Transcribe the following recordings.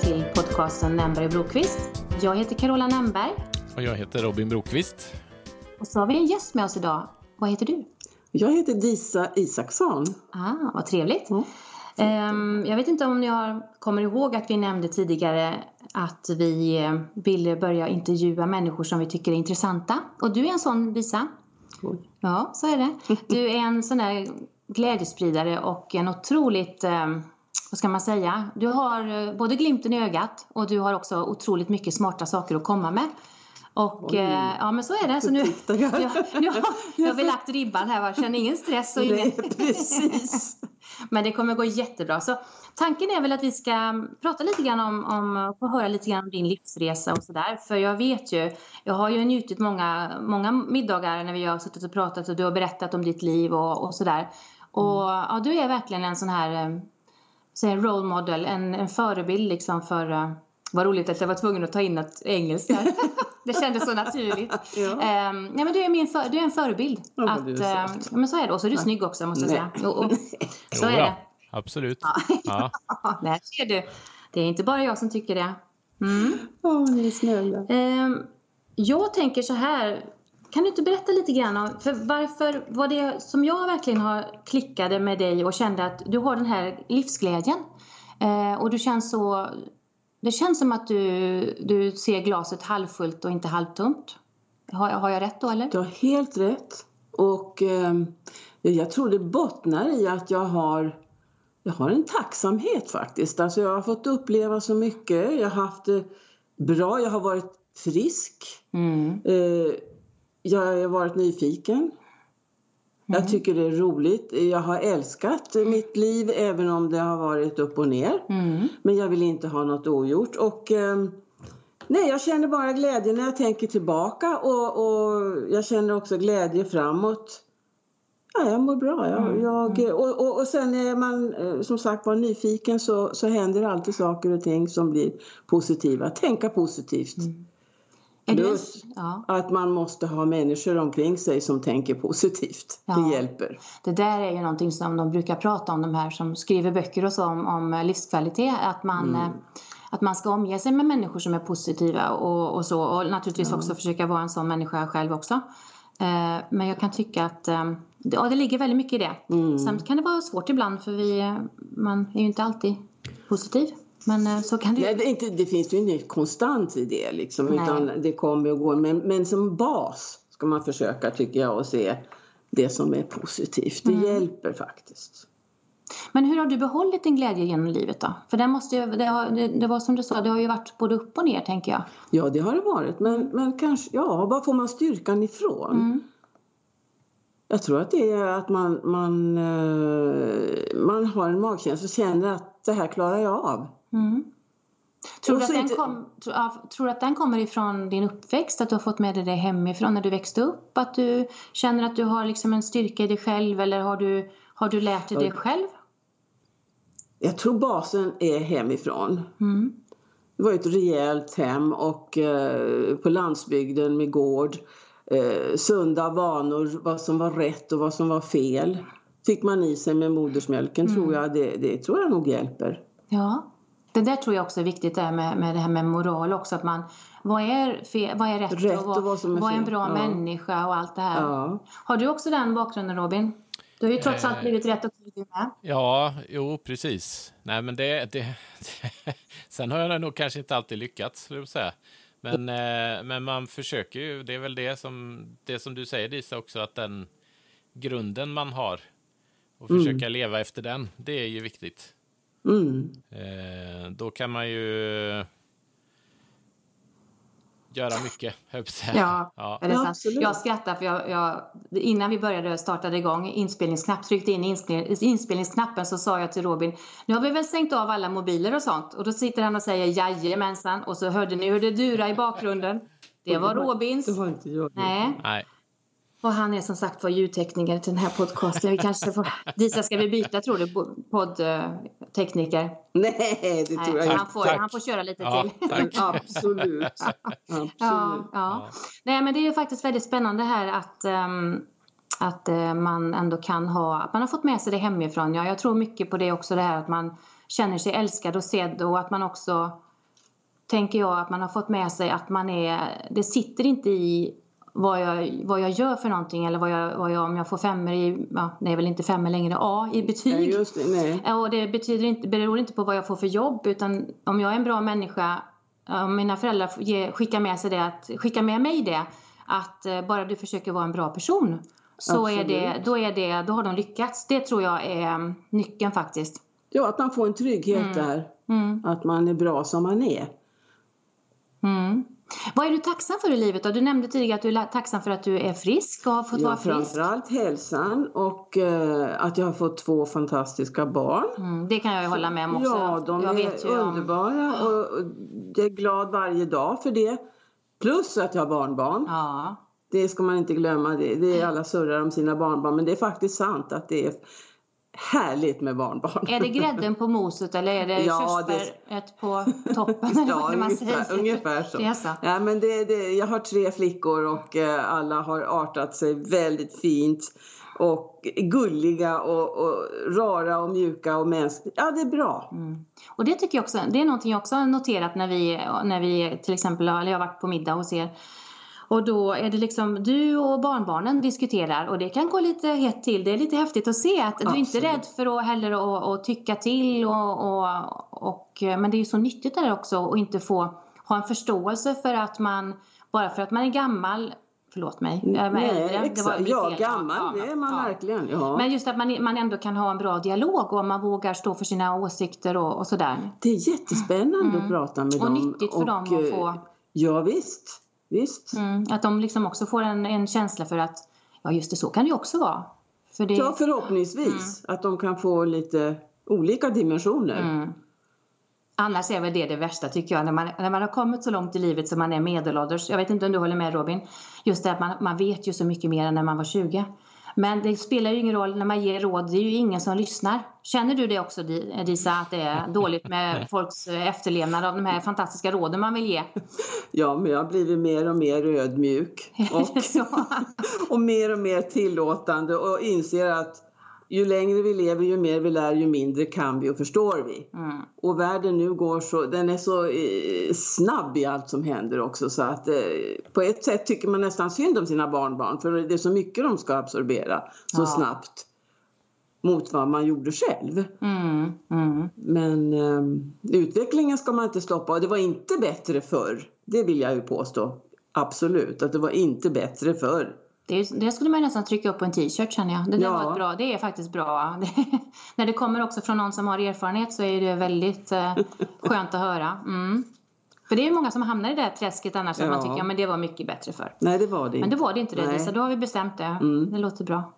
till podcasten Nämberg Brokvist. Jag heter Carola Nämberg. Och jag heter Robin Brokvist. Och så har vi en gäst med oss idag. Vad heter du? Jag heter Disa Isaksson. Ah, vad trevligt. Mm. Jag vet inte om ni har, kommer ihåg att vi nämnde tidigare att vi eh, ville börja intervjua människor som vi tycker är intressanta. Och du är en sån, Disa. Ja, så är det. Du är en sån där glädjespridare och en otroligt, eh, vad ska man säga, du har eh, både glimten i ögat och du har också otroligt mycket smarta saker att komma med. Och eh, ja men så är det. Så nu, jag, nu har, nu har vi lagt ribban här, va? känner ingen stress och ingen... precis. men det kommer gå jättebra. Så tanken är väl att vi ska prata lite grann om, om få höra lite grann om din livsresa och sådär. För jag vet ju, jag har ju njutit många, många middagar när vi har suttit och pratat och du har berättat om ditt liv och, och sådär. Och ja, du är verkligen en sån här, säg role model, en, en förebild liksom för uh, vad roligt att jag var tvungen att ta in ett engelskt här. det kändes så naturligt. ja. Um, nej, men du, är min för, du är en förebild. Ja, att, um, men så är det. Och så är du snygg också måste jag säga. Och, och, så är det. Absolut. Ja. ja. Där ser du. Det är inte bara jag som tycker det. Mm. Åh, oh, ni är snälla. Um, jag tänker så här. Kan du inte berätta lite grann om för varför var det som jag verkligen har klickade med dig och kände att du har den här livsglädjen. Eh, och du känns så det känns som att du, du ser glaset halvfullt och inte halvtomt. Har, har jag rätt då eller? Du har helt rätt. Och eh, jag tror det bottnar i att jag har, jag har en tacksamhet faktiskt. Alltså jag har fått uppleva så mycket. Jag har haft det bra. Jag har varit frisk. Mm. Eh, jag har varit nyfiken. Jag mm. tycker det är roligt. Jag har älskat mitt liv även om det har varit upp och ner. Mm. Men jag vill inte ha något ogjort. Och, eh, nej, jag känner bara glädje när jag tänker tillbaka och, och jag känner också glädje framåt. Ja, jag mår bra. Jag, mm. jag mm. och, och, och sen är man eh, som sagt var nyfiken så, så händer alltid saker och ting som blir positiva. Tänka positivt. Mm. Plus ja. att man måste ha människor omkring sig som tänker positivt. Ja. Det hjälper. Det där är ju någonting som de brukar prata om, de här som skriver böcker och så om, om livskvalitet. Att man, mm. Eh, att man ska omge sig med människor som är positiva och, och så. Och naturligtvis ja. också försöka vara en sån människa själv också. Eh, men jag kan tycka att eh, ja, det ligger väldigt mycket i det. Mm. Sen kan det vara svårt ibland för vi, man är ju inte alltid positiv. Men eh, så kan det ju... det, inte, det finns ju inget konstant i det liksom, utan det kommer och går. Men, men som bas ska man försöka tycker jag att se det som är positivt. Det mm. hjälper faktiskt. Men hur har du behållit din glädje genom livet då? För det, måste ju, det, har, det, det, var som du sa, det har ju varit både upp och ner tänker jag. Ja det har det varit. Men, men kanske, ja, var får man styrkan ifrån? Mm. Jag tror att det är att man, man, eh, man har en magkänsla och känner att det här klarar jag av. Mm. Tror, du att den kom, tror, att den kommer ifrån din uppväxt? Att du har fått med dig det hemifrån när du växte upp? Att du känner att du har liksom en styrka i dig själv eller har du, har du lärt dig det själv? Jag tror basen är hemifrån. Mm. Det var ett rejält hem och eh, på landsbygden med gård. Eh, sunda vanor, vad som var rätt och vad som var fel. Fick man i sig med modersmjölken mm. tror jag, det, det tror jag nog hjälper. Ja. Det där tror jag också är viktigt där med, med det här med moral också. Att man, vad, är fel, vad är rätt, rätt och vad, och vad, som är, vad är en bra ja. människa och allt det här. Ja. Har du också den bakgrunden Robin? Du har ju trots allt blivit rätt och tydlig med. Ja, jo precis. Nej men det, det, det Sen har jag nog kanske inte alltid lyckats, skulle jag säga. Men, eh, men man försöker ju, det är väl det som, det som du säger Disa också, att den grunden man har och försöka mm. leva efter den, det är ju viktigt. Mm. Eh, då kan man ju göra mycket, Ja, ja. Det sant? Absolut. Jag skrattar för jag, jag, innan vi började startade igång inspelningsknapp, tryckte in inspel, inspelningsknappen så sa jag till Robin, nu har vi väl stängt av alla mobiler och sånt och då sitter han och säger jajamensan och så hörde ni hur det durade i bakgrunden. Det var Robins. Det var inte jag. Nej. Nej. Och han är som sagt var ljudtekniker till den här podcasten. Vi kanske får... Disa, ska vi byta tror du, poddtekniker? Nej, det tror jag inte. Han får, han får köra lite ja, till. Absolut. Absolut. Ja, ja. Nej, men det är faktiskt väldigt spännande här att, um, att uh, man ändå kan ha, att man har fått med sig det hemifrån. Ja, jag tror mycket på det också, det här att man känner sig älskad och sedd och att man också tänker jag att man har fått med sig att man är, det sitter inte i vad jag, vad jag gör för någonting eller vad jag, vad jag, om jag får femmer i, ja, det är väl inte femmer längre, A i betyg. Nej, just det, nej. Och det betyder inte, beror inte på vad jag får för jobb utan om jag är en bra människa, om mina föräldrar ge, skickar med sig det, att, skickar med mig det, att eh, bara du försöker vara en bra person så är det, då, är det, då har de lyckats. Det tror jag är nyckeln faktiskt. Ja, att man får en trygghet Mm. där. Mm. Att man är bra som man är. Mm. Vad är du tacksam för i livet då? Du nämnde tidigare att du är tacksam för att du är frisk och har fått Ja, vara frisk. framförallt hälsan och eh, att jag har fått två fantastiska barn. Mm, det kan jag ju hålla med om också. Ja, de jag är om- underbara och och jag är glad varje dag för det. Plus att jag har barnbarn. Ja. Det ska man inte glömma. Det, det är alla surrar om sina barnbarn men det är faktiskt sant att det är härligt med barnbarn. Är det grädden på moset eller är det Ja, körsbäret på toppen? eller Ja, ungefär, ungefär så. Det så. Ja, men det, det, jag har tre flickor och eh, alla har artat sig väldigt fint och gulliga och, och rara och mjuka och mänskliga. Ja, det är bra. Mm. Och det tycker jag också, det är någonting jag också har noterat när vi, när vi till exempel, eller jag har varit på middag hos er. Och då är det liksom du och barnbarnen diskuterar och det kan gå lite hett till. Det är lite häftigt att se att du är inte Absolut. rädd för att heller att, att tycka till och, och, och men det är ju så nyttigt där också att inte få ha en förståelse för att man bara för att man är gammal Förlåt mig, är Nej, äldre. Exakt. Ja, gammal, Ja, det är man ja. verkligen. Ja. Men just att man, man ändå kan ha en bra dialog och man vågar stå för sina åsikter och, och sådär. Det är jättespännande Mm. att prata med Och dem. nyttigt för dem att eh, få- Ja, visst. Visst. Mm, att de liksom också får en, en känsla för att ja just det, så kan det också vara. För det, Ja, förhoppningsvis. Att de kan få lite olika dimensioner. mm. Annars är väl det det värsta tycker jag, när man, när man har kommit så långt i livet som man är medelålders. Jag vet inte om du håller med Robin? Just det att man, man vet ju så mycket mer än när man var 20. Men det spelar ju ingen roll när man ger råd, det är ju ingen som lyssnar. Känner du det också Di- Disa, att det är dåligt med folks efterlevnad av de här fantastiska råden man vill ge? Ja, men jag har blivit mer och mer ödmjuk. Och, och mer och mer tillåtande och inser att ju längre vi lever, ju mer vi lär, ju mindre kan vi och förstår vi. Mm. Och världen nu går så, den är så eh, snabb i allt som händer också så att eh, på ett sätt tycker man nästan synd om sina barnbarn för det är så mycket de ska absorbera så Ja. snabbt mot vad man gjorde själv. Mm. Mm. Men eh, utvecklingen ska man inte stoppa och det var inte bättre förr. Det vill jag ju påstå. Absolut, att det var inte bättre förr. Det, det skulle man nästan trycka upp på en t-shirt känner jag. Det, där Ja. var bra, det är faktiskt bra. Det, när det kommer också från någon som har erfarenhet så är det väldigt eh, skönt att höra. Mm. För det är ju många som hamnar i det där träsket annars som man Ja. tycker ja, men det var mycket bättre för. Nej, det var det Men det var det inte det. Lisa, då har vi bestämt det. Mm. Det låter bra.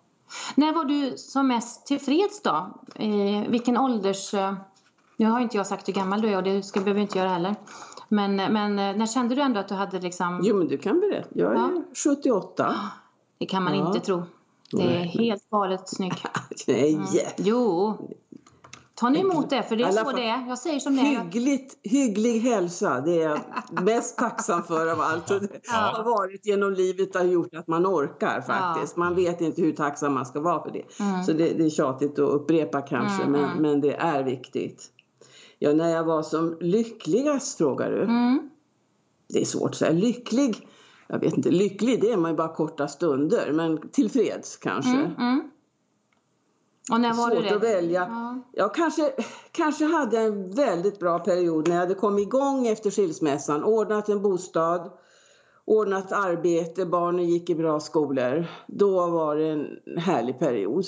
När var du som mest tillfreds då? Eh, vilken ålders... Eh, nu har inte jag sagt hur gammal du är och det ska, behöver inte göra heller. Men, men eh, när kände du ändå att du hade liksom... Jo, men du kan berätta. Jag är Ja. 78. Det kan man Ja. inte tro. Det är Nej. helt galet snygg. Nej, Mm. Jo. Ta ni emot det, för det är så det är. Jag säger som det är. Hyggligt, hygglig hälsa, det är jag mest tacksam för av allt. Och det Ja. har varit genom livet har gjort att man orkar faktiskt. Man vet inte hur tacksam man ska vara för det. Mm. Så det, det är tjatigt att upprepa kanske, Mm, men, mm. men det är viktigt. Ja, när jag var som lyckligast frågar du. Mm. Det är svårt att säga. Lycklig, jag vet inte, lycklig det är man ju bara korta stunder, men tillfreds kanske. Mm. Mm. Och när var Svårt du det? att välja. Ja. Jag kanske, kanske hade en väldigt bra period när jag hade kommit igång efter skilsmässan. Ordnat en bostad, ordnat arbete, barnen gick i bra skolor. Då var det en härlig period.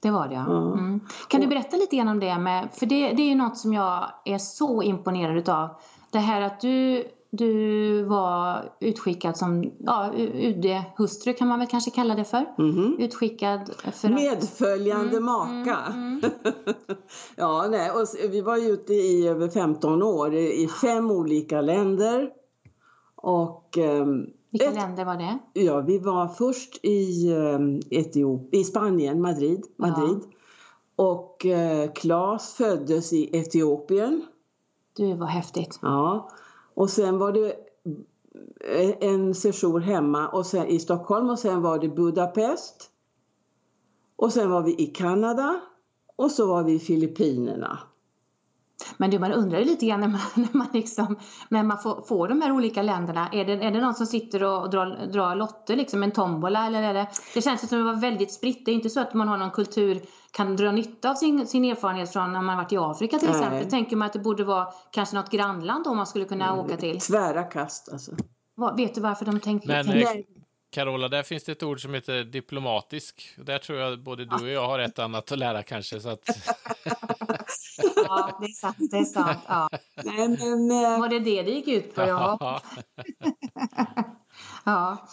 Det var det, ja. Mm. Kan du berätta lite grann om det? Med, för det, det är ju något som jag är så imponerad utav. Det här att du, du var utskickad som ja, UD-hustru kan man väl kanske kalla det för. Mhm. Utskickad för att... Medföljande maka. Mm, ja, nej, och vi var ute i över 15 år i fem olika länder. Och ehm, Vilka ett- länder var det? Ja, vi var först i, um, Etiop, i Spanien, Madrid. Madrid. Och eh, Claes föddes i Etiopien. Du, var häftigt. Ja. Och sen var det eh, en session hemma och sen, i Stockholm och sen var det Budapest. Och sen var vi i Kanada och så var vi i Filippinerna. Men det man undrar lite grann när man, när man, liksom, när man får, får de här olika länderna. Är det, är det någon som sitter och drar, drar lotter, liksom en tombola? Eller är det, det känns som att det var väldigt spritt. Det är inte så att man har någon kultur, kan dra nytta av sin, sin erfarenhet från när man varit i Afrika till Nej. exempel. Tänker man att det borde vara kanske något grannland då man skulle kunna mm, åka till? Tvära kast alltså. Vad, vet du varför de tänkte? Men, tänkte... Eh, Carola, där finns det ett ord som heter diplomatisk. Där tror jag både du och jag har ett annat att lära kanske. Så att... ja, det är sant. Det är sant. Ja. Nej, men, äh... Var det det det gick ut på? Ja. ja.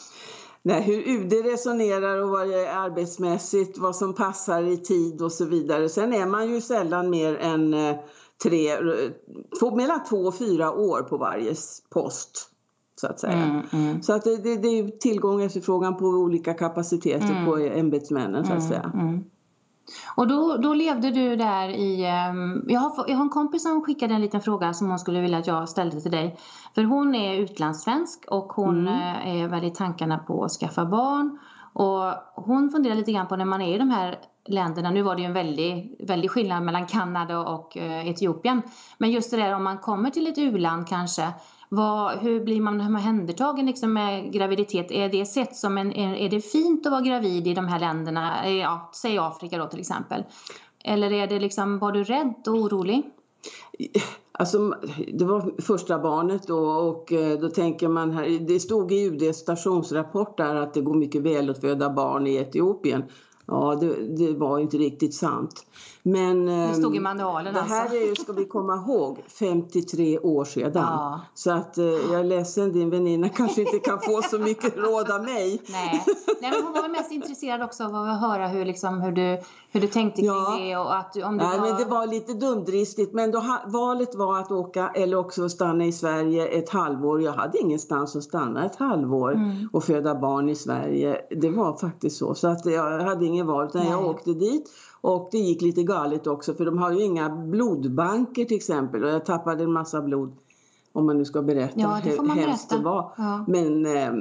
Nej, hur UD resonerar och vad det är arbetsmässigt, vad som passar i tid och så vidare. Sen är man ju sällan mer än eh, tre, två, mellan två och fyra år på varje post så att säga. Mm, mm. Så att det, det, det är tillgång och efterfrågan på olika kapaciteter mm. på ämbetsmännen så att mm, säga. Mm. Och då, då levde du där i... Um, jag, har, jag har en kompis som skickade en liten fråga som hon skulle vilja att jag ställde till dig. För hon är utlandssvensk och hon mm. Eh, är väldigt tankarna på att skaffa barn. Och hon funderar lite grann på när man är i de här länderna. Nu var det ju en väldig, väldig skillnad mellan Kanada och eh, Etiopien. Men just det där om man kommer till ett u-land kanske vad, hur blir man omhändertagen liksom med graviditet? Är det sett som en, är det fint att vara gravid i de här länderna? Eh, ja, säg Afrika då till exempel. Eller är det liksom, var du rädd och orolig? Alltså, det var första barnet då och eh, då tänker man här, det stod i UDs stationsrapport där att det går mycket väl att föda barn i Etiopien. Ja, det, det, var inte riktigt sant. Men det stod i ehm, manualen Det här alltså. är ska vi komma ihåg, 53 år sedan. Ja. Så att eh, jag är ledsen, din väninna kanske inte kan få så mycket råd av mig. Nej, Nej men hon var mest intresserad också av att höra hur, liksom, hur, du, hur du tänkte kring ja. det och att om du Nej, var... men det var lite dumdristigt. Men då, valet var att åka eller också stanna i Sverige ett halvår. Jag hade ingenstans att stanna ett halvår mm. och föda barn i Sverige. Det var faktiskt så. Så att jag hade ingen val utan jag åkte dit och det gick lite galet också för de har ju inga blodbanker till exempel och jag tappade en massa blod. Om man nu ska berätta ja, det får man hur hemskt det var. Ja. Men eh,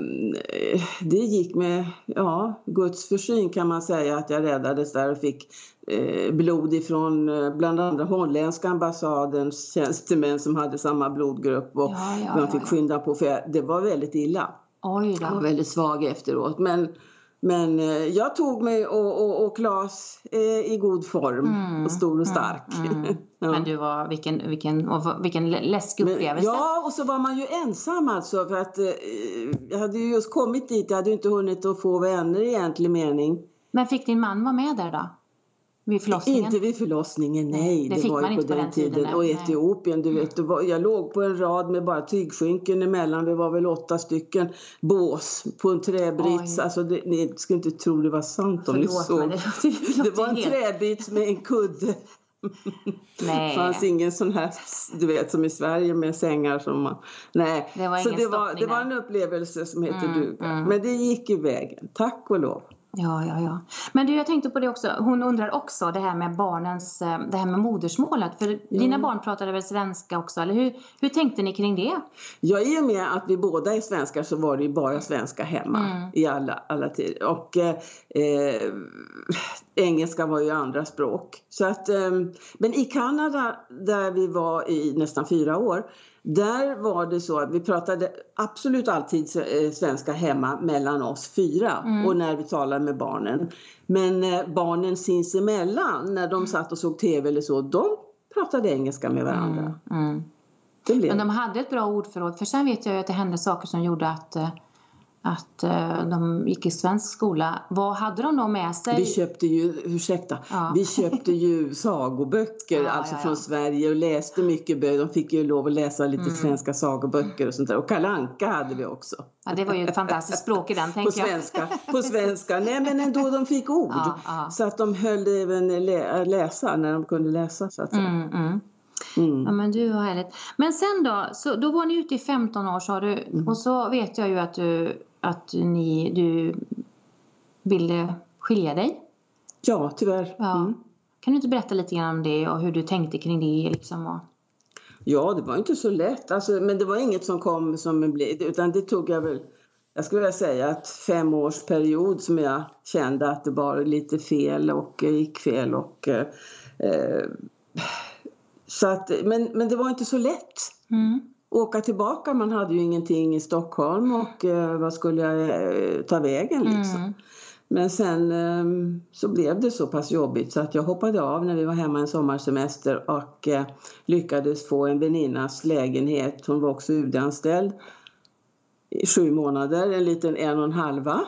det gick med ja, Guds försyn kan man säga att jag räddades där och fick eh, blod ifrån eh, bland andra holländska ambassadens tjänstemän som hade samma blodgrupp och ja, ja, man fick skynda på för jag, det var väldigt illa. Oj då. Jag var väldigt svag efteråt. Men men eh, jag tog mig och, och, och Claes eh, i god form mm, och stor och stark. Mm, mm. ja. Men du var, vilken, vilken, och vilken läskig upplevelse. Ja, och så var man ju ensam alltså för att eh, jag hade ju just kommit dit, jag hade inte hunnit att få vänner i egentlig mening. Men fick din man vara med där då? Vid förlossningen? Inte vid förlossningen, nej. Det, det var ju på, den, den tiden. tiden. Och Etiopien, du vet, var, jag låg på en rad med bara tygskynken emellan. Vi var väl åtta stycken bås på en träbrits. Alltså, det, ni skulle inte tro det var sant om Förlåt, ni såg. Det, det, var en helt... träbit med en kudde. Det fanns ingen sån här, du vet, som i Sverige med sängar som man... Nej, det var, så det var, det var en upplevelse som heter mm, duga. Mm. Men det gick i vägen, tack och lov. Ja, ja, ja. Men du, jag tänkte på det också. Hon undrar också det här med barnens, eh, det här med modersmålet. För ja. dina barn pratade väl svenska också, eller hur, hur tänkte ni kring det? Ja, i och med att vi båda är svenskar så var det ju bara svenska hemma mm. i alla, alla tider. Och eh, eh, engelska var ju andra språk. Så att, eh, men i Kanada, där vi var i nästan fyra år, där var det så att vi pratade absolut alltid eh, svenska hemma mellan oss fyra mm. och när vi talade med barnen. Men eh, barnen sinsemellan, när de satt och såg tv eller så, de pratade engelska med varandra. Mm. Mm. Men de hade ett bra ordförråd, för sen vet jag att det hände saker som gjorde att eh, att uh, de gick i svensk skola. Vad hade de då med sig? Vi köpte ju, ursäkta, ja. vi köpte ju sagoböcker ja, alltså ja, från Sverige och läste mycket böcker. De fick ju lov att läsa lite mm. svenska sagoböcker och sånt där. Och kalanka hade vi också. Ja, det var ju ett fantastiskt språk i den, tänker på svenska, jag. På svenska. Nej, men ändå de fick ord. Så att de höll även lä läsa när de kunde läsa, så att säga. Mm, mm. Mm. Ja, men du, vad härligt. Men sen då, så då var ni ute i 15 år sa du. Mm. Och så vet jag ju att du att ni, du ville skilja dig? Ja, tyvärr. Ja. Mm. Kan du inte berätta lite grann om det och hur du tänkte kring det? Liksom, och... Ja, det var inte så lätt. Alltså, men det var inget som kom som en blid, utan det tog jag väl, jag skulle vilja säga att fem års period som jag kände att det var lite fel och gick fel och eh, så att, men, men det var inte så lätt. Mm. Åka tillbaka, man hade ju ingenting i Stockholm och eh, vad skulle jag eh, ta vägen liksom. Mm. Men sen eh, så blev det så pass jobbigt så att jag hoppade av när vi var hemma en sommarsemester och eh, lyckades få en väninnas lägenhet. Hon var också UD-anställd i sju månader, en liten en och en halva.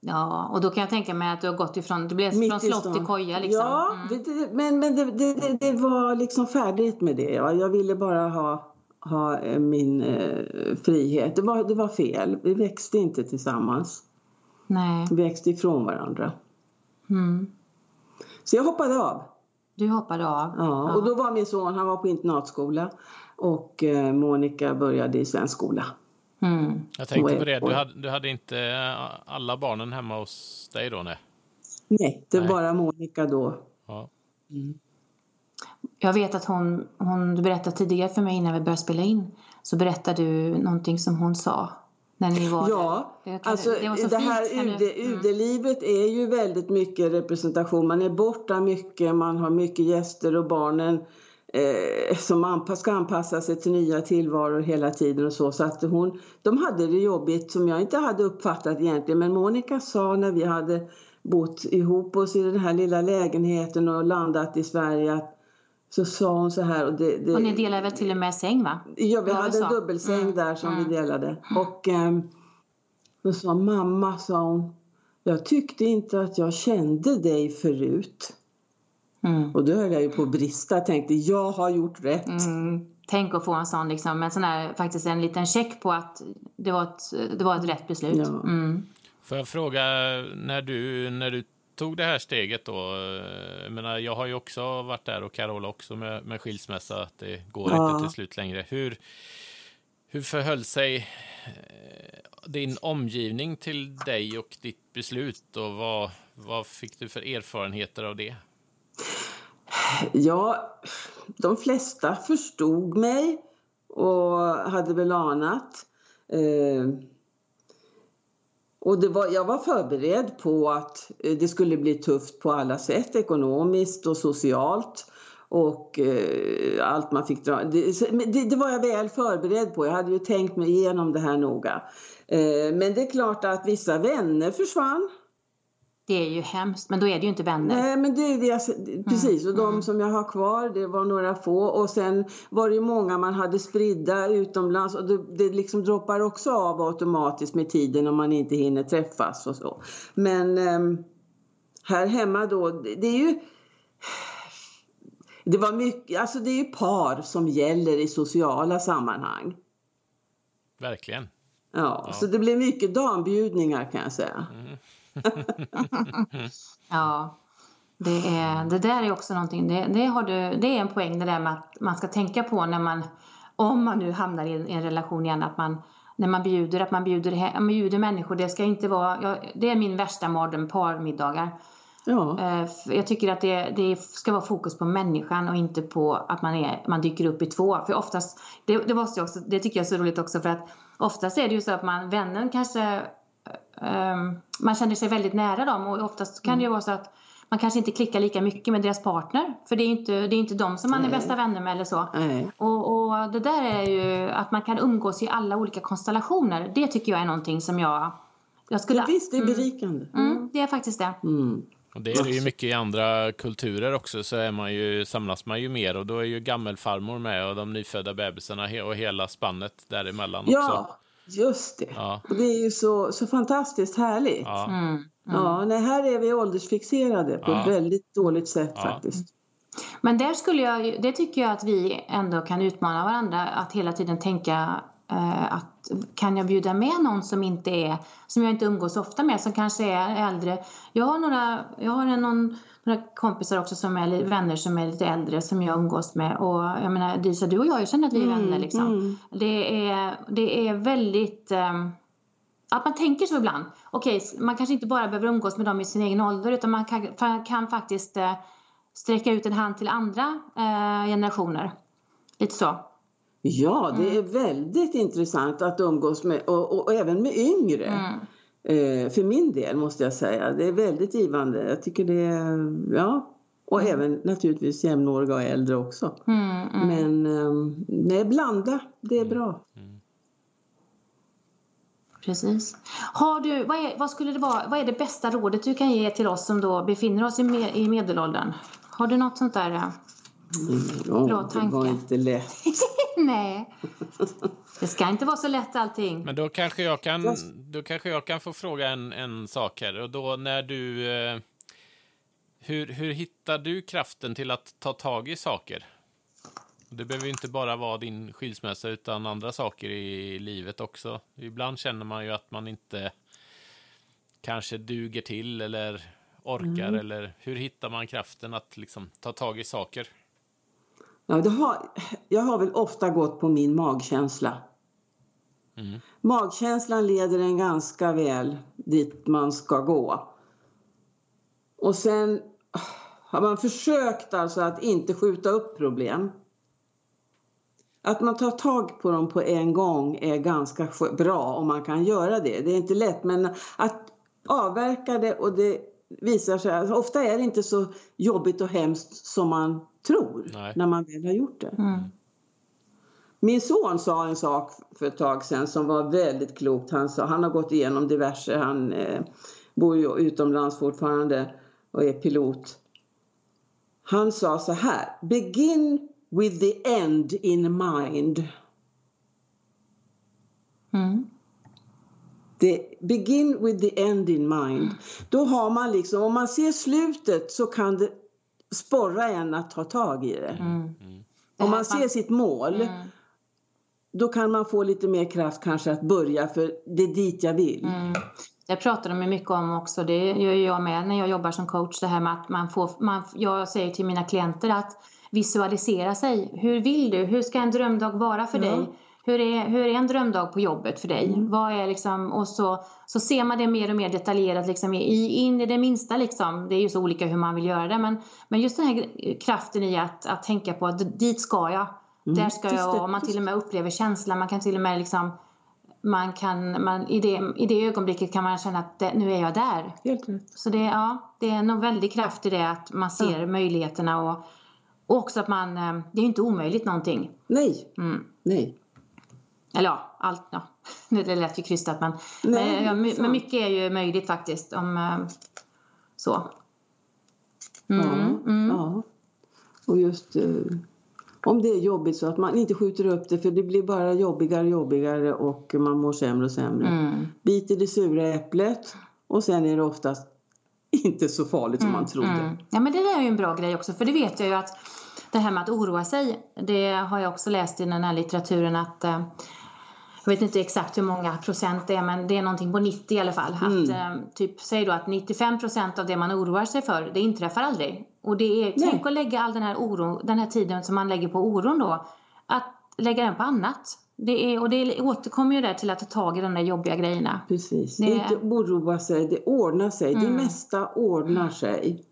Ja, och då kan jag tänka mig att du har gått ifrån, det blev Mitt från i slott till koja liksom. Ja, Mm. det, men, men det, det, det, det var liksom färdigt med det. Ja. Jag ville bara ha, ha eh, min eh, frihet. Det var, det var fel. Vi växte inte tillsammans. Nej. Vi växte ifrån varandra. Mm. Så jag hoppade av. Du hoppade av. Ja, och då var min son, han var på internatskola och eh, Monica började i svensk skola. Mm. Jag tänkte på det, du hade, du hade inte eh, alla barnen hemma hos dig då? Nej. Nej, det var Nej. bara Monica då. Ja. Jag vet att hon, hon, du berättade tidigare för mig innan vi började spela in, så berättade du någonting som hon sa när ni var Ja, där. Alltså det var så det här fint. UD, mm. UD-livet är ju väldigt mycket representation. Man är borta mycket, man har mycket gäster och barnen eh, som anpass, ska anpassa sig till nya tillvaror hela tiden och så. Så att hon, de hade det jobbigt som jag inte hade uppfattat egentligen. Men Monica sa när vi hade bott ihop oss i den här lilla lägenheten och landat i Sverige att så sa hon så här. Och det, det, Och ni delade väl till och med säng va? Ja, vi hade en dubbelsäng Mm, där som mm. vi delade. Och eh, då sa mamma, sa hon, jag tyckte inte att jag kände dig förut. Mm. Och då höll jag ju på att brista. Jag tänkte, jag har gjort rätt. Mm. Tänk att få en sån liksom, en sån här, faktiskt en liten check på att det var ett, det var ett rätt beslut. Ja. Mm. Får jag fråga, när du, när du tog det här steget då, eh, jag menar, jag har ju också varit där och Carola också med, med skilsmässa, att det går Ja. inte till slut längre. Hur, hur förhöll sig eh, din omgivning till dig och ditt beslut och vad, vad fick du för erfarenheter av det? Ja, de flesta förstod mig och hade väl anat. Eh, och det var, jag var förberedd på att eh, det skulle bli tufft på alla sätt, ekonomiskt och socialt. Och eh, allt man fick dra. Det, det, det var jag väl förberedd på. Jag hade ju tänkt mig igenom det här noga. Eh, men det är klart att vissa vänner försvann. Det är ju hemskt, men då är det ju inte vänner. Nej, men det är det jag, precis. Och de som jag har kvar, det var några få. Och sen var det ju många man hade spridda utomlands. Och det, det liksom droppar också av automatiskt med tiden om man inte hinner träffas och så. Men ehm, här hemma då, det, det är ju... Det var mycket, alltså det är ju par som gäller i sociala sammanhang. Verkligen. Ja, så det blev mycket dambjudningar kan jag säga. Ja, det, är, det där är också någonting, det, det, har du, det är en poäng det där med att man ska tänka på när man, om man nu hamnar i en, en relation igen, att man när man bjuder, att man bjuder, man bjuder människor, det ska inte vara, ja, det är min värsta mardröm, parmiddagar. Ja. Eh, Jag tycker att det, det ska vara fokus på människan och inte på att man, är, man dyker upp i två. För oftast, det, det, måste också, det tycker jag är så roligt också för att oftast är det ju så att man, vännen kanske, ehm, man känner sig väldigt nära dem och oftast kan det ju vara så att man kanske inte klickar lika mycket med deras partner. För det är ju inte, det är inte de som man är Nej. bästa vänner med eller så. Nej. Och, och det där är ju att man kan umgås i alla olika konstellationer. Det tycker jag är någonting som jag, jag skulle... Ja, visst, det är berikande. Mm, det är faktiskt det. Mm. Och det är det ju mycket i andra kulturer också, så är man ju, samlas man ju mer och då är ju gammelfarmor med och de nyfödda bebisarna och hela spannet däremellan också. Ja, just det. Ja. Och det är ju så, så fantastiskt härligt. Ja. Ja. Mm. nej, här är vi åldersfixerade på Ja. ett väldigt dåligt sätt Ja. faktiskt. Men där skulle jag, ju- det tycker jag att vi ändå kan utmana varandra att hela tiden tänka att kan jag bjuda med någon som inte är, som jag inte umgås ofta med, som kanske är äldre. Jag har några, jag har någon, några kompisar också som är vänner som är lite äldre som jag umgås med och jag menar Disa, du och jag, jag känner att vi är vänner liksom. mm. Det är, det är väldigt ehm, att man tänker så ibland. Okej, s- man kanske inte bara behöver umgås med dem i sin egen ålder utan man kan, kan faktiskt eh, sträcka ut en hand till andra eh, generationer. Lite så. Ja, det är Mm. väldigt intressant att umgås med, och, och, och även med yngre. Mm. Eh, för min del måste jag säga. Det är väldigt givande. Jag tycker det är, ja. Och även naturligtvis jämnåriga och äldre också. Mm, mm. Men um, nej, blanda, det är bra. Precis. Har du, vad, är, vad, skulle det vara, vad är det bästa rådet du kan ge till oss som då befinner oss i, med, i medelåldern? Har du något sånt där? Ja, Bra det var tanke. inte lätt. Nej. Det ska inte vara så lätt allting. Men då kanske jag kan, då kanske jag kan få fråga en, en sak här. Och då när du... Eh, hur, hur hittar du kraften till att ta tag i saker? Det behöver ju inte bara vara din skilsmässa utan andra saker i livet också. Ibland känner man ju att man inte kanske duger till eller orkar. Eller hur hittar man kraften att liksom ta tag i saker? Ja, det har, jag har väl ofta gått på min magkänsla. Mm. Magkänslan leder en ganska väl dit man ska gå. Och sen har man försökt alltså att inte skjuta upp problem. Att man tar tag på dem på en gång är ganska bra om man kan göra det. Det är inte lätt men att avverka det och det visar sig, alltså ofta är det inte så jobbigt och hemskt som man tror Nej. när man väl har gjort det. Mm. Min son sa en sak för ett tag sedan som var väldigt klokt. Han, sa, han har gått igenom diverse, han eh, bor ju utomlands fortfarande och är pilot. Han sa så här, begin with the end in mind. Mm. Det, begin with the end in mind. Då har man liksom, om man ser slutet så kan det sporra en att ta tag i det. Mm. Om man ser sitt mål Mm. då kan man få lite mer kraft kanske att börja för det är dit jag vill. Mm. Det pratar de mycket om också. Det gör jag med när jag jobbar som coach. Det här med att man får, man, jag säger till mina klienter att visualisera sig. Hur vill du? Hur ska en drömdag vara för Ja. dig? Hur är, hur är en drömdag på jobbet för dig? Vad är liksom, och så, så ser man det mer och mer detaljerat liksom, i, in i det minsta. Liksom. Det är ju så olika hur man vill göra det. Men, men just den här kraften i att, att tänka på att dit ska jag. Där ska jag. Om man till och med upplever känslan. Man kan till och med liksom man kan, man, i, det, I det ögonblicket kan man känna att det, nu är jag där. Helt rätt. Så det, ja, det är nog väldig kraft i det att man ser möjligheterna och, och också att man, eh, det är ju inte omöjligt någonting. Nej, Mm. nej. Eller ja, allt, ja. det lät ju krystat men, Nej, men, men mycket är ju möjligt faktiskt om eh, så. Mm, Ja, mm. ja. Och just eh, om det är jobbigt så att man inte skjuter upp det för det blir bara jobbigare och jobbigare och man mår sämre och sämre. Mm. Bit i det sura äpplet och sen är det oftast inte så farligt som man trodde. Mm. Ja men det där är ju en bra grej också för det vet jag ju att det här med att oroa sig det har jag också läst i den här litteraturen att eh, jag vet inte exakt hur många procent det är men det är någonting på 90 i alla fall. Att, eh, typ, säg då att 95 procent av det man oroar sig för det inträffar aldrig. Och det är, Nej. tänk att lägga all den här, oro, den här tiden som man lägger på oron då att lägga den på annat. Det är, och det återkommer ju där till att ta tag i de där jobbiga grejerna. Precis. Det- Inte oroa sig, det ordnar sig. Det Mm. mesta ordnar sig.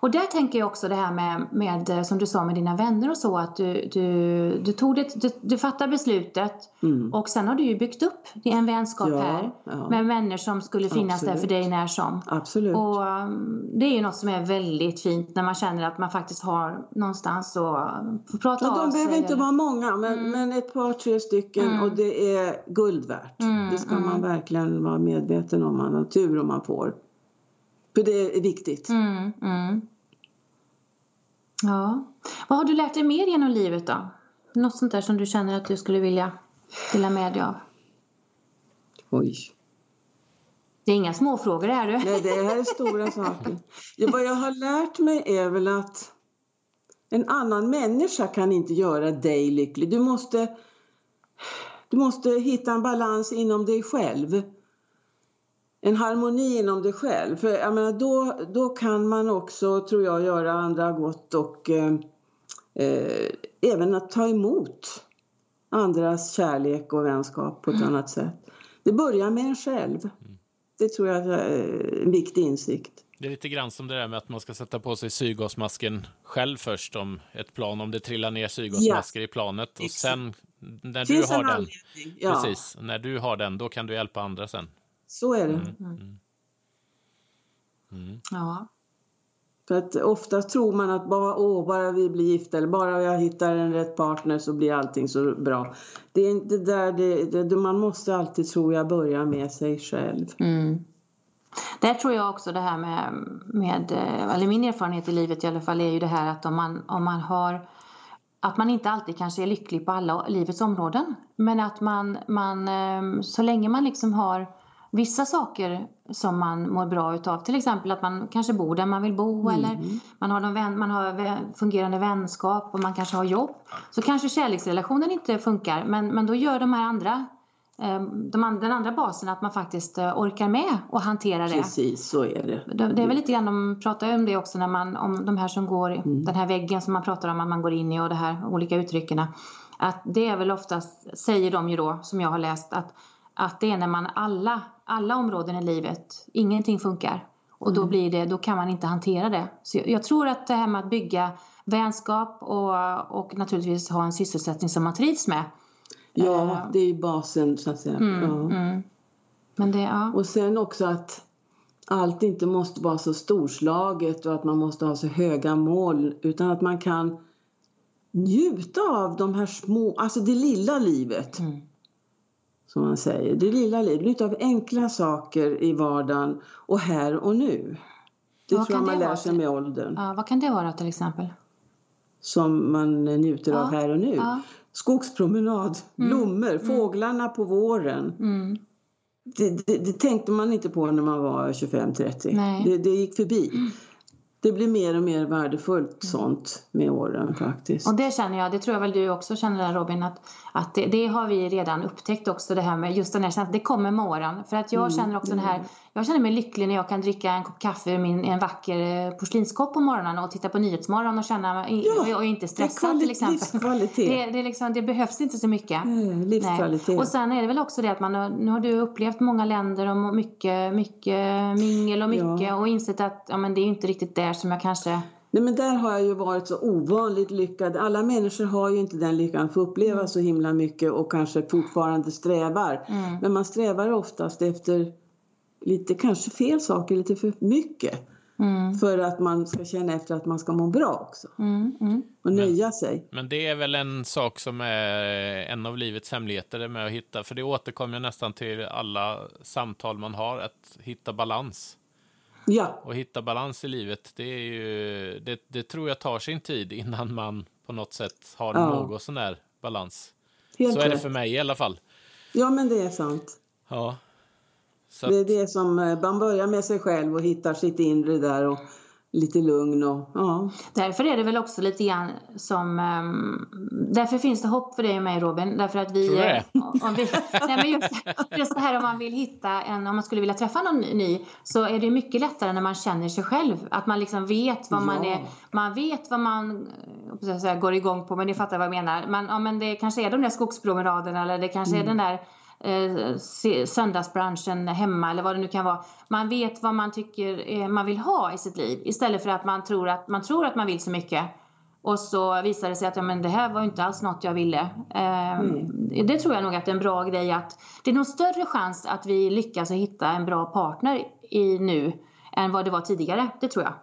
Och där tänker jag också det här med, med eh, som du sa med dina vänner och så att du, du, du tog det, du, du fattade beslutet Mm. och sen har du ju byggt upp en vänskap Ja, här ja. med vänner som skulle finnas där för Absolut. dig när som. Absolut. Och um, det är ju något som är väldigt fint när man känner att man faktiskt har någonstans att prata Ja, av de behöver sig. inte eller- vara många, men, men ett par, tre stycken Mm. och det är guld värt. Mm, det ska mm. man verkligen vara medveten om. Man har tur om man får. För det är viktigt. Mm, mm. Ja. Vad har du lärt dig mer genom livet då? Något sånt där som du känner att du skulle vilja dela med dig av? Oj. Det är inga småfrågor är du. Nej, det här är stora saker. Ja, vad jag har lärt mig är väl att en annan människa kan inte göra dig lycklig. Du måste, du måste hitta en balans inom dig själv. En harmoni inom dig själv. För jag menar, då, då kan man också, tror jag, göra andra gott och eh, eh, även att ta emot andras kärlek och vänskap på ett annat sätt. Det börjar med en själv. Det tror jag är en viktig insikt. Det är lite grann som det där med att man ska sätta på sig syrgasmasken själv först om ett plan, om det trillar ner syrgasmasker i planet. Och sen när du har en den. Ja, precis, när du har den, då kan du hjälpa andra sen. så är det. Ja. För att oftast tror man att bara, åh, bara vi blir gifta eller bara jag hittar en rätt partner så blir allting så bra. Det är inte där det, det, man måste alltid, tror jag, börja med sig själv. Mm. Där tror jag också det här med, med, eh, eller min erfarenhet i livet i alla fall är ju det här att om man, om man har att man inte alltid kanske är lycklig på alla livets områden. Men att man, man eh, så länge man liksom har vissa saker som man mår bra utav. Till exempel att man kanske bor där man vill bo mm. eller man har, vän, man har fungerande vänskap och man kanske har jobb. Så kanske kärleksrelationen inte funkar men, men då gör de här andra Ehm, de, den andra basen att man faktiskt eh, orkar med och hantera det. Precis, så är det. Det är väl lite grann, de pratar om det också när man, om de här som går, mm. den här väggen som man pratar om att man går in i och de här olika uttrycken. Att det är väl oftast, säger de ju då, som jag har läst, att, att det är när man alla, alla områden i livet, ingenting funkar. Och då, mm. blir det, då kan man inte hantera det. Så jag, jag tror att det här med att bygga vänskap och, och naturligtvis ha en sysselsättning som man trivs med Ja, eh, det är ju basen så att säga. Mm, ja. mm. Men det, ja. Och sen också att allt inte måste vara så storslaget och att man måste ha så höga mål utan att man kan njuta av de här små, alltså det lilla livet. Mm. Som man säger, det lilla livet. Av enkla saker i vardagen och här och nu. Det vad tror jag man lär sig med åldern. Ja, vad kan det vara till exempel? Som man njuter ja, av här och nu. Ja skogspromenad, mm. blommor, mm. fåglarna på våren. Mm. Det, det, det, tänkte man inte på när man var 25-30. Det, det, gick förbi. Mm det blir mer och mer värdefullt mm. sånt med åren faktiskt. Och det känner jag, det tror jag väl du också känner Robin, att, att det, det, har vi redan upptäckt också det här med just den här känslan, det kommer med åren. För att jag mm. känner också mm. den här, jag känner mig lycklig när jag kan dricka en kopp kaffe ur min, en vacker eh, porslinskopp på morgonen och titta på Nyhetsmorgon och känna, ja, och, inte stressad till exempel. Det, det, liksom, det behövs inte så mycket. Mm, livskvalitet. Nej. Och sen är det väl också det att man, nu har du upplevt många länder och mycket, mycket mingel och mycket ja. och insett att ja, men det är inte riktigt där som jag kanske Nej men där har jag ju varit så ovanligt lyckad. Alla människor har ju inte den lyckan att få uppleva mm. så himla mycket och kanske fortfarande strävar. Mm. Men man strävar oftast efter lite kanske fel saker, lite för mycket. Mm. För att man ska känna efter att man ska må bra också. Mm, mm. Och nöja men, sig. Men det är väl en sak som är en av livets hemligheter med att hitta, för det återkommer nästan till alla samtal man har, att hitta balans. Ja. Och hitta balans i livet, det, är ju, det, det tror jag tar sin tid innan man på något sätt har ja. någon sån där balans. Helt så är det för mig i alla fall. Ja, men det är sant. Ja. Så det är det som, eh, man börjar med sig själv och hittar sitt inre där och lite lugn och ja. Därför är det väl också lite grann som, um, därför finns det hopp för dig och mig Robin, därför att vi, eh, om vi nej men just, just det här om man vill hitta en, om man skulle vilja träffa någon ny, så är det mycket lättare när man känner sig själv, att man liksom vet vad man är, man vet vad man jag säga, går igång på, men ni fattar vad jag menar, men, ja, men det kanske är de där skogspromenaderna eller det kanske mm. är den där eh, söndagsbranschen hemma eller vad det nu kan vara. Man vet vad man tycker eh, man vill ha i sitt liv istället för att man tror att man, tror att man vill så mycket. Och så visar det sig att ja, men det här var inte alls något jag ville. Eh, mm. Det tror jag nog att det är en bra grej att det är nog större chans att vi lyckas hitta en bra partner i nu än vad det var tidigare. Det tror jag.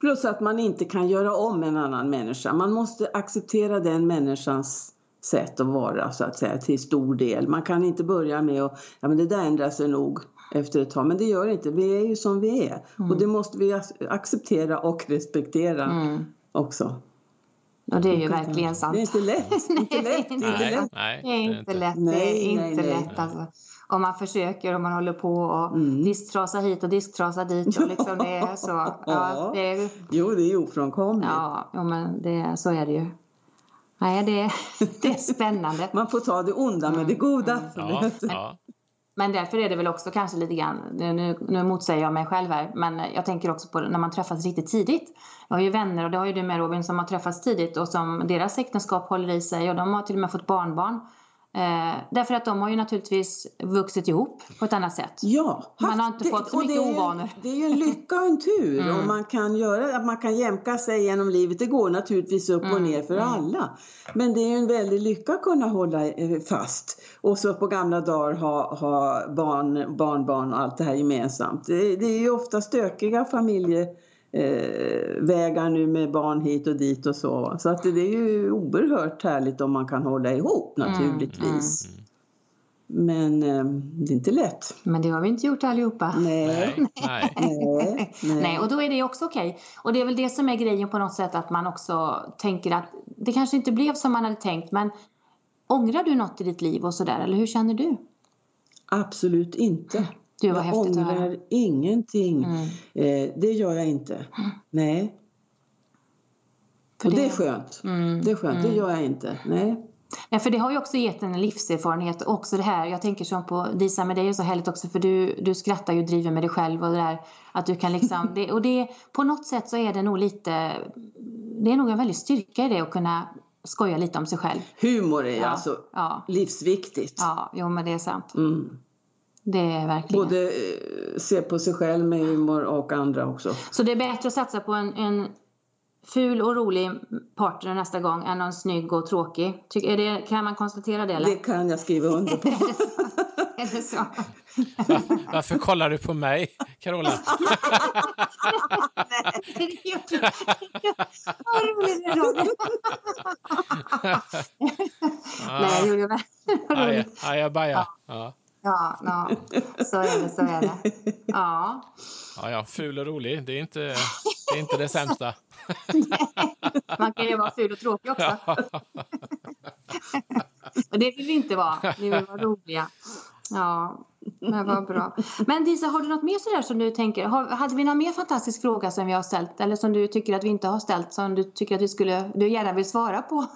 Plus att man inte kan göra om en annan människa. Man måste acceptera den människans sätt att vara så att säga till stor del. Man kan inte börja med att, ja men det där ändrar sig nog efter ett tag, men det gör det inte. Vi är ju som vi är mm. och det måste vi acceptera och respektera mm. också. Och det är ju verkligen sant. Det är inte lätt. inte lätt. nej, inte lätt. Nej, det är inte lätt. Det är inte lätt alltså. Om man försöker och man håller på och mm. disktrasa hit och disktrasa dit. Och liksom det är så. Ja, det är, jo, det är ofrånkomligt. Ja men det, så är det ju. Nej, det, det är spännande. Man får ta det onda med det goda. Mm. Ja, ja. Men därför är det väl också kanske lite grann, nu, nu motsäger jag mig själv här, men jag tänker också på när man träffas riktigt tidigt. Jag har ju vänner, och det har ju du med Robin, som har träffats tidigt och som deras äktenskap håller i sig och de har till och med fått barnbarn. Eh, därför att de har ju naturligtvis vuxit ihop på ett annat sätt. Ja, man har inte det, fått så mycket det är, ovanor. Det är ju en lycka och en tur mm. och man kan göra att man kan jämka sig genom livet. Det går naturligtvis upp mm. och ner för mm. alla. Men det är ju en väldig lycka att kunna hålla eh, fast och så på gamla dagar ha, ha barn, barnbarn och allt det här gemensamt. Det, det är ju ofta stökiga familjer eh, vägar nu med barn hit och dit och så. Så att det, det är ju oerhört härligt om man kan hålla ihop naturligtvis. Mm. Men eh, det är inte lätt. Men det har vi inte gjort allihopa. Nej. Nej, nej. Nej, och då är det också okej. Och det är väl det som är grejen på något sätt att man också tänker att det kanske inte blev som man hade tänkt men ångrar du något i ditt liv och sådär eller hur känner du? Absolut inte. Var jag ångrar ingenting. Mm. Eh, det gör jag inte. Nej. För och det det- är skönt. Mm, Det är skönt. Det mm. gör jag inte. Nej. Ja, för det har ju också gett en livserfarenhet och också det här, jag tänker som på Disa med dig är så härligt också för du, du skrattar ju och driver med dig själv och det där att du kan liksom, det, och det, på något sätt så är det nog lite, det är nog en väldig styrka i det att kunna skoja lite om sig själv. Humor är Ja, alltså ja, livsviktigt. ja, jo men det är sant. Mm. Det är verkligen. Både eh, se på sig själv med humor och andra också. Så det är bättre att satsa på en, en ful och rolig partner nästa gång än en snygg och tråkig. Ty, är det, kan man konstatera det eller? Det kan jag skriva under på. är det så? Va- Varför kollar du på mig, Carola? Vad roligt det Robin. Nej, det gjorde jag ajabaja. Ja. Ja, ja, så är det, så är det. Ja. Ja, ja, ful och rolig, det är inte det, är inte det sämsta. Man kan ju vara ful och tråkig också. Och det vill vi inte vara. Vi vill vara roliga. Ja, men vad bra. Men Disa, har du något mer sådär som du tänker? Har, hade vi någon mer fantastisk fråga som vi har ställt? Eller som du tycker att vi inte har ställt som du tycker att vi skulle, du gärna vill svara på?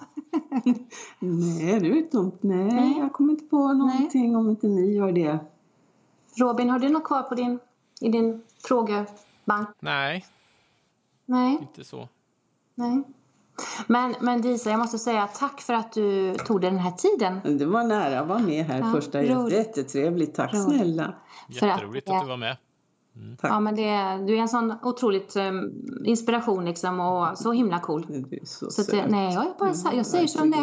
Nej, det är något. Nej, Nej. jag kommer inte på någonting om inte ni gör det. Robin, har du något kvar på din, i din frågebank? Nej, Nej. inte så. Nej. Men, men Disa, jag måste säga tack för att du tog dig den här tiden. Det var nära att vara med här Ja, första roligt. Jättetrevligt. Tack Roligt. snälla. Jätteroligt att du var med. Ja, men det, du är en sån otroligt um, inspiration liksom och så himla cool. Du är så, Så det- nej, jag, är bara, sa- jag säger som det.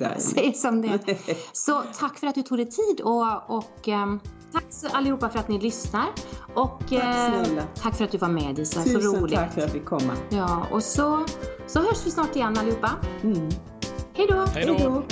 Jag säger som det. Så tack för att du tog dig tid och, och ehm, tack så allihopa för att ni lyssnar. Och eh, snälla. tack för att du var med Disa, så Tusen roligt. tack för att fick komma. Ja, och så, så hörs vi snart igen allihopa. Mm. Hej då! Hej då.